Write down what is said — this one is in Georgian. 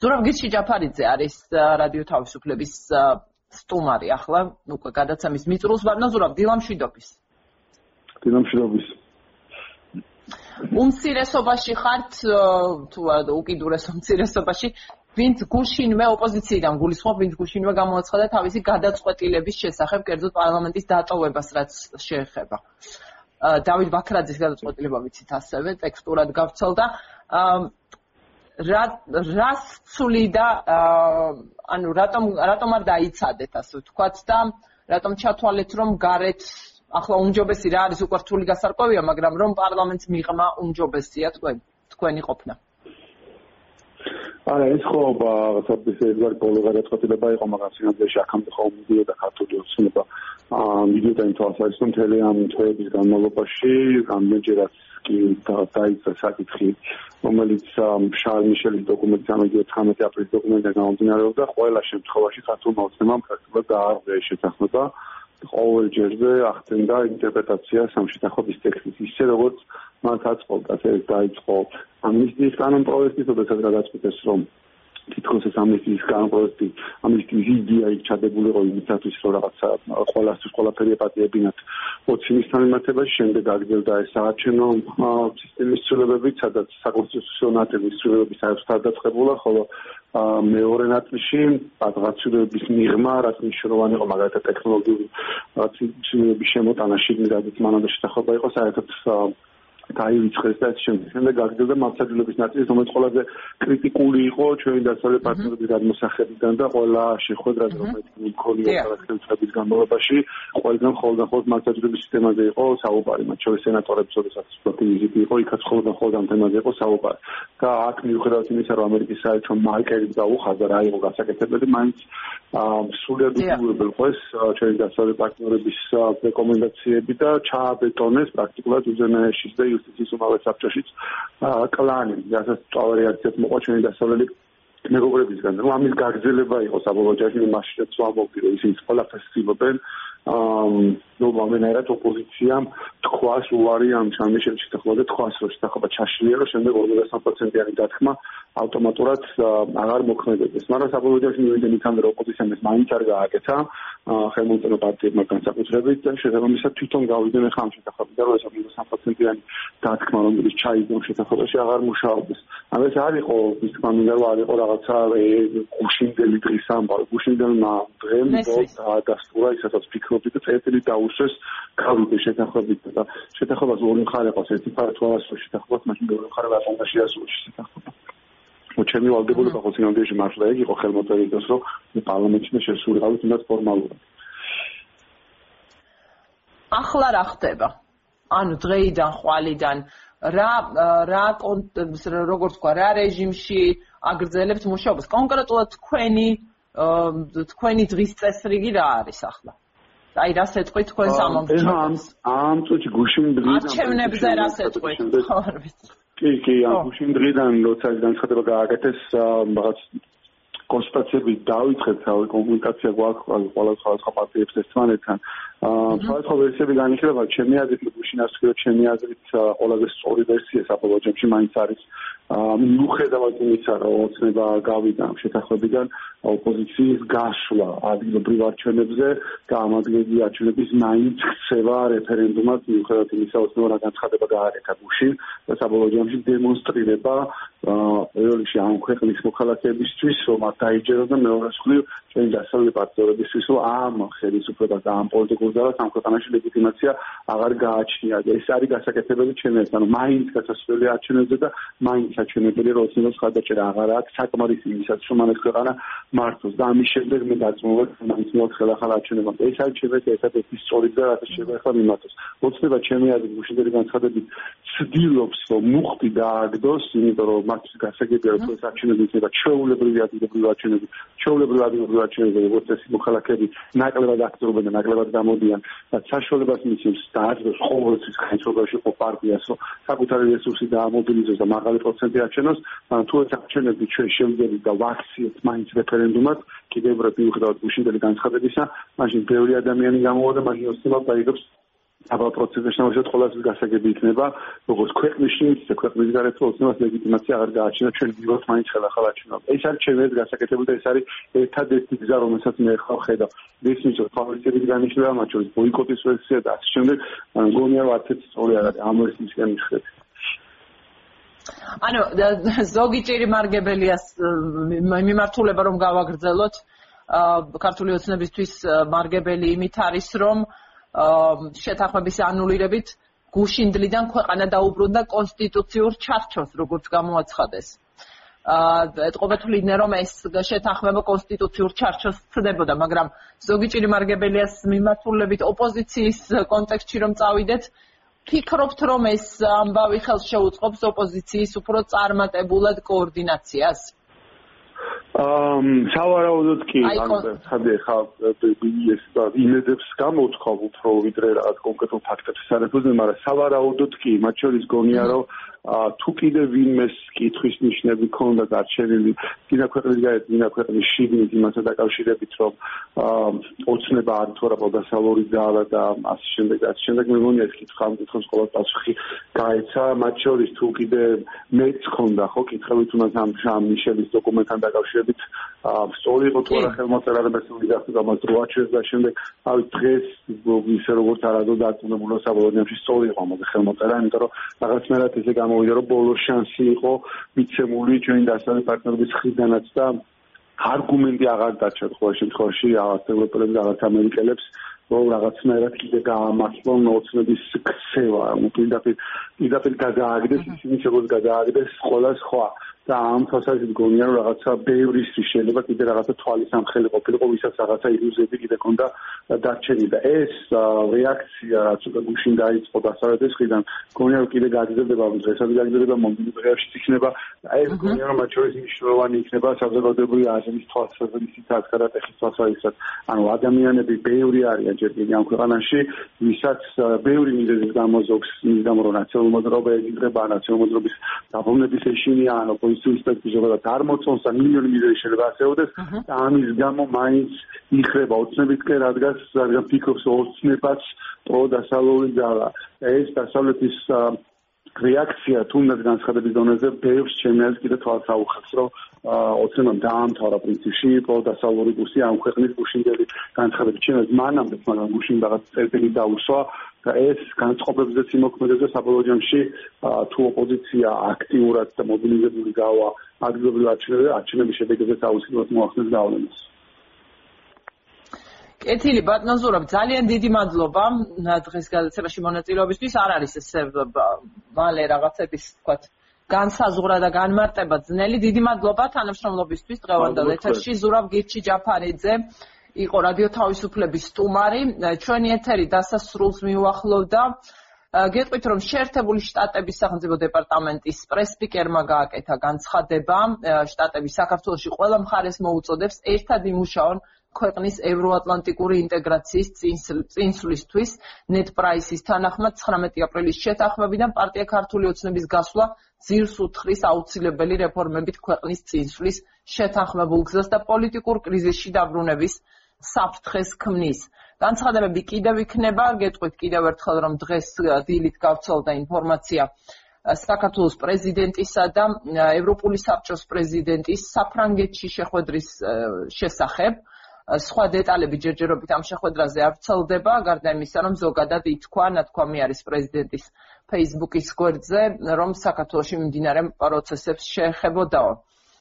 ზურაბ გიჩი ჯაფარიძე არის რადიო თავისუფლების სტუმარი ახლა უკვე გადაცემის მიწრულს ვარნა ზურაბ დილამშვიდობის. დილამშვიდობის. უმცირესობაში ხართ თუ უკიდურეს უმცირესობაში ვინც გუშინვე ოპოზიციიდან გულისხმობ ვინც გუშინვე გამოაცხადა თავისი გადაწყვეტილების შესახებ კერძოდ პარლამენტის დატოვებას რაც შეეხება. დავით ბაქრაძის გადაწყვეტილება ვიცით ასევე ტექსტურად გავცელდა რა რას ცვლიდა ანუ რატომ რატომ არ დაიცადეთ ასე ვთქვათ და რატომ ჩათვალეთ რომ გარეთ ახლა უმჯობესი რა არის უკვე რთული გასარკვევია მაგრამ რომ პარლამენტს მიღმა უმჯობესია თქვენ თქვენი ყოფნა. არა ეს ხო რაღაცა ისე ეგარ ბოლო გადაწყვეტილება იყო მაგრამ სინამდვილეში აქამდე ხო მიდიოდა ქართული ოცნება აა მიდიოდა იმ თვალსაზრისით რომ თელი ამ თვეების განმავლობაში რამდენჯერაც კი დაიწყო საკითხი რომელიც შარლ მიშელის დოკუმენტი ამედია 19 აპრილის დოკუმენტი გამომდინარეობდა ყველა შემთხვევაში ქართულმა ოცნებამ პრაქტიკულად დაარღვია შეთანხმება. ყოველ ჯერზე ახდენდა ინტერპრეტაცია სამშეთანხმების ტექსტის ისე როგორც მათ აწყობდა ეს დაიწყო ამნისტიის კანონ პროექტი, თუმცა გადაწყვეტეს რომ თითქოს ეს ამნისტიის კანონ პროექტი ამნისტიის იდეა იქ ჩადებულიყო იმისათვის რომ რაღაცა ყოველასთვის ყველაფერი აპატიებინათ 20 მის თანამდებობაში შემდეგ აგრძელდა ეს საარჩევნო სისტემის ცვლილებები, სადაც საკონსტიტუციო ნათების ცვლილებები საერთოდ დაწყებულა, ხოლო მეორე ნაწილში ცვლილებების მიღმა, რაც მნიშვნელოვანი იყო მაგალითად ტექნოლოგიური ცვლილებების შემოტანა შიგნით, მანამდე შეთანხმება იყო საერთოდ დაივიწყეს და შემდეგ. შემდეგ გაგრძელდა მასაჯულების ნაწილი, რომელიც ყველაზე კრიტიკული იყო ჩვენი დასავლეთ პარტნიორების გადმოსახედიდან და ყველა შეხვედრა რომელიც მქონია საქართველოს განმავლობაში, ყველგან ხოლმე ხოლმე მასაჯულების სისტემაზე იყო საუბარი, მათ შორის სენატორებს, როდესაც სპორტი ვიზიტი იყო, იქაც ხოლმე ხოლმე ამ თემაზე იყო საუბარი. და აქ მიუხედავად იმისა, რომ ამერიკის საერთო მარკერი დაუხადა რა იყო გასაკეთებელი, მაინც სულიად უგულებელყო ეს ჩვენი დასავლეთ პარტნიორების რეკომენდაციები და ჩააბეტონეს პრაქტიკულად უზენაეშის და იუსტიციის უმაღლე საბჭოშიც კლანი, რასაც წავარი არცეთ მოყვა ჩვენი დასავლელი მეგობრებისგან. რომ ამის გაგრძელება იყო საბოლოო ჯაში მასშტაბს ვამბობდი, რომ ისინი ყველაფერს ცდილობენ ნუ მომენერად ოპოზიციამ თქვას უარი ამ ჩამიშებში თქმა თქვას რომ შეთანხმება ჩაშლია რომ შემდეგ 53%-იანი დათქმა ავტომატურად აღარ მოქმედებდეს. მაგრამ საბოლოო ჯაში მივიდნენ იქამდე რომ ოპოზიციამ ეს მაინც არ გააკეთა ხელმოწერო პარტიებმა განსაკუთრებით და შესაბამისად თვითონ გავიდნენ ხამ შეთანხმება რომ ეს 53%-იანი დათქმა რომელიც ჩაიგდო შეთანხმებაში აღარ მუშაობდეს. ამ ეს არ იყო ის თქმა მინდა რომ არ იყო რაღაცა გუშინდელი დღის ამბავი. გუშინდელმა დღემ დაასტურა ისაც ფიქრობდი და წერტილი დაუშვეს გავიდე შეთანხმებით და შეთანხმებას ორი მხარე ყავს ერთი მხარე თუ არასო შეთანხმებას მაშინ მეორე მხარე ვაყენდა შეასრულოს შეთანხმება. Ու ჩემი ვალდებულება ხო სინამდვილეში მართლა ეგ იყო ხელმოწერილი ის რომ პარლამენტში და შესულიყავი თუნდაც ფორმალურად. ახლა რა ხდება? ანუ დღეიდან ხვალიდან რა რა როგორ თქვა რა რეჟიმში აგრძელებთ მუშაობას? კონკრეტულად თქვენი თქვენი დღის წესრიგი რა არის ახლა? აი რა სეტყვი თქვენ სამომრჩევლებს? ამ წუთი გუშინ დღიდან არჩევნებზე რა სეტყვი? ხო არ ვიცი. კი, კი, ამ გუშინ დღიდან როცა განცხადება გააკეთეს რაღაც კონსტიტუციები დაიწყეთ თავი კომუნიკაცია გვაქვს ყველა სხვა პარტიებს ერთმანეთთან. აა სხვადასხვა ვერსიები განიხილება, ჩემი აზრით, გუშინ ასე რომ ჩემი აზრით ყველაზე სწორი ვერსია საბოლოო ჯამში მაინც არის მიუხედავად იმისა, რომ ოცნება გავიდა ამ შეთანხმებიდან, ოპოზიციის გაშლა ადგილობრივ არჩევნებზე და ამ ადგილობრივ არჩევნების მაინც ქცევა რეფერენდუმად მიუხედავად იმისა, ოცნება რა განცხადება გააკეთა გუშინ და საბოლოო ჯამში დემონსტრირება ევროპაში ამ ქვეყნის მოქალაქეებისთვის, რომ მათ დაიჯეროს და მეორე მხრივ ჩვენი დასავლელი პარტნიორებისთვის, რომ ამ ხელისუფლებას და ამ პოლიტიკურ ძალას ამ ქვეყანაში ლეგიტიმაცია აღარ გააჩნია. ეს არის გასაკეთებელი ჩემს, ანუ მაინც გასასვლელი არჩევნებზე და მაინც საჩვენებელი რომ ოცნებას ხარდაჭერა აღარ აქვს საკმარის იმისაც რომ ამას ქვეყანა მართოს. და ამის შემდეგ მე დაწმობთ მაინც მოხ ხელახალ არჩევნებმა ეს არჩევნები ერთადერთი სწორი და რაც შეიძლება მიმართოს. ოცნება ჩემი აზრით მუშინდელი განცხადებით ცდილობს რომ მუხტი დააგდოს იმიტომ რომ მათთვის გასაგებია რომ ეს არჩევნები იქნება ჩვეულებრივი ადგილობრივი არჩევნები ჩვეულებრივი ადგილობრივი არჩევნები როგორც ეს მოქალაქეები ნაკლებად აქტიურობენ და ნაკლებად გამოდიან და საშუალებას მისცემს დააგდოს ყოველთვის ხაიცობაში ყო პარტიას რომ საკუთარი რესურსი დაამობილიზოს და მაღალი პროცენტი არჩენოს, მაგრამ თუ ეს არჩევნები ჩვენ შევძლებთ და ვაქციეთ მაინც რეფერენდუმად, კიდევ უფრო მიუხედავად გუშინდელი განცხადებისა, მაშინ ბევრი ადამიანი გამოვიდა, მაშინ ოცნება დაიგებს აბა პროცესში შემოშოთ ყოველთვის გასაგები იქნება როგორც ქვეყნში ისე ქვეყნის გარეთ ოცნებას ლეგიტიმაცია აღარ გააჩინა ჩვენ ვიღოთ მაინც ხელახლა აჩვენა ეს არის ჩემი ეს გასაკეთებული და ეს არის ერთადერთი გზა რომელსაც მე ხავ ხედავ. ის მის ფავორიტების განიშნება მათ შორის ბოიკოტის ვერსია და ასე შემდეგ. მგონია რომ არც სწორი არ არის ამ ვერსიისგან მიხედვით ანუ ზოგი ჭირი მარგებელიას მიმართულება რომ გავაგრძელოთ. ქართული ოცნებისთვის მარგებელი იმით არის რომ შეთანხმების ანულირებით გუშინდლიდან ქვეყანა დაუბრუნდა კონსტიტუციურ ჩარჩოს, როგორც გამოაცხადეს. აა ეთყობეთული იდნენ რომ ეს შეთანხმება კონსტიტუციურ ჩარჩოს ცდებოდა, მაგრამ ზოგი ჭირი მარგებელიას მიმართულებით ოპოზიციის კონტექსტში რომ წავიდეთ, ფიქრობთ რომ ეს ამბავი ხელს შეუწყობს ოპოზიციის უფრო წარმატებულად კოორდინაციას? ამ სავარაუდოდ კი ანუ ხადე ხა ეს და იმედებს გამოთხოვ უფრო ვიდრე რაღაც კონკრეტულ ფაქტებს სარწმუნოა მაგრამ სავარაუდოდ კი მათ შორის გონია რომ თუ კიდე ვინმეს კითხვის ნიშნები ქონდა დარჩენილი კიდე ქვეყნის გარეთ კიდე ქვეყნის შიგნით იმასთან დაკავშირებით რომ ოცნება არ თუ არა პოდასალური ძალა და ასე შემდეგ ასე შემდეგ მე მგონია ეს კითხვა ამ კითხვის ყოველ პასუხი გაეცა მათ შორის თუ კიდე მეც ქონდა ხო კითხები თუნდაც ამ შამ მიშელის დოკუმენტთან დაკავშირებით სწორი იყო თუ არა ხელმოწერა და მესული გახდა და მას როაჩეს და შემდეგ აი დღეს ისე როგორც არადო დაწუნებულა საბოლოოში სწორი იყო მაგრამ ხელმოწერა იმიტომ რომ რაღაცნაირად ესე გამოვიდა რომ ბოლო შანსი იყო მიცემული ჩვენი დასავლეთ პარტნიორების ხრიდანაც და არგუმენტი აღარ დაჩათ ყოველ შემთხვევაში აღარ ევროპელებს და აღარ ამერიკელებს რომ რაღაცნაირად კიდე გაამართლონ ოცნების ქცევა, უპირდაპირ პირდაპირ გადააგდეს ისინი როგორც გადააგდეს ყველა სხვა და ამ თვალსაზრისით მგონია რომ რაღაცა ბევრი შეიძლება კიდე რაღაცა თვალის ამხელი ყოფილიყო ვისაც რაღაცა ილუზიები კიდე ქონდა დარჩენი და ეს რეაქცია რაც უკვე გუშინ დაიწყო დასავლეთის მხრიდან მგონია რომ კიდე გაგრძელდება დღესაც გაგრძელდება მომდევნო დღეებში იქნება. ეს მგონია რომ მათ შორის მნიშვნელოვანი იქნება საზოგადოებრივი აზრის თვალსაზრისით გადატეხის თვალსაზრისით ანუ ადამიანები ბევრი არიან ჯერ კიდევ ამ ქვეყანაში ვისაც ბევრი მიზეზის გამო ზოგს მის გამო რომ ნაციონალურ მოძრაობა ეკითხება ნაციონალურ მოძრაობის დაბრუნების ეშინია ან ოპოზიცია ინსტიტუტის ზოგადად არ მოწონს და მილიონი მიზეზი შეიძლება ასეოდეს და ამის გამო მაინც იხრება ოცნებითკენ რადგან რადგან ფიქრობს ოცნებას პრო დასავლური ძალა ეს დასავლეთის რეაქცია თუნდაც განცხადების დონეზე ბევრს აზრით კიდე თვალს აუხებს რომ ოცნებამ დაამთავრა პრინციპში პრო დასავლური კურსი ამ ქვეყნის გუშინდელი განცხადებით. ჩემს მანამდე მაგრამ გუშინ რაღაც წერტილი დაუსვა და ეს განწყობებზეც იმოქმედებს და საბოლოო ჯამში თუ ოპოზიცია აქტიურად და მობილიზებული გავა ადგილობრივ არჩევნებზე არჩევნების შედეგებზეც აუცილებლად მოახდენს გავლენას. კეთილი ბატონზურაბ ძალიან დიდი მადლობა დღეს გადაცემაში მონაწილეობისთვის. არ არის ესე მალე რაღაცების თქვა განსაზღვრა და განმარტება ძნელი. დიდი მადლობა თანამშრომლობისთვის დღევანდელ ეთერში. ზურაბ გიჩი ჯაფარიძე იყო რადიო თავისუფლების სტუმარი. ჩვენი ეთერი დასასრულს მიუახლოვდა. გეტყვით რომ შეერთებული შტატების სახელმწიფო დეპარტამენტის პრესპიკერმა გააკეთა განცხადება, შტატები საქართველოსი ყველა მხარეს მოუწოდებს ერთად იმუშაონ ქვეყნის ევროატლანტიკური ინტეგრაციის წინსვლისთვის net price-ის თანახმად 19 აპრილის შეთანხმებიდან პარტია ქართული ოცნების გასვლა ძირს უთხრის აუცილებელი რეფორმებით ქვეყნის წინსვლის შეთანხმებულ გზას და პოლიტიკურ კრიზისში დაბრუნების საფრთხეს ქმნის. განცხადებები კიდევ იქნება, გეტყვით კიდევ ერთხელ რომ დღეს დილით გავცელდა ინფორმაცია საქართველოს პრეზიდენტისა და ევროპული საბჭოს პრეზიდენტის საფრანგეთში შეხვედრის შესახებ. სხვა დეტალები ჯერჯერობით ამ შეხვედრაზე არ ვრცელდება, გარდა იმისა, რომ ზოგადად ითქვა, ნათქვამი არის პრეზიდენტის Facebook-ის გვერდზე, რომ საქართველოში მიმდინარე პროცესებს შეეხებოდაო.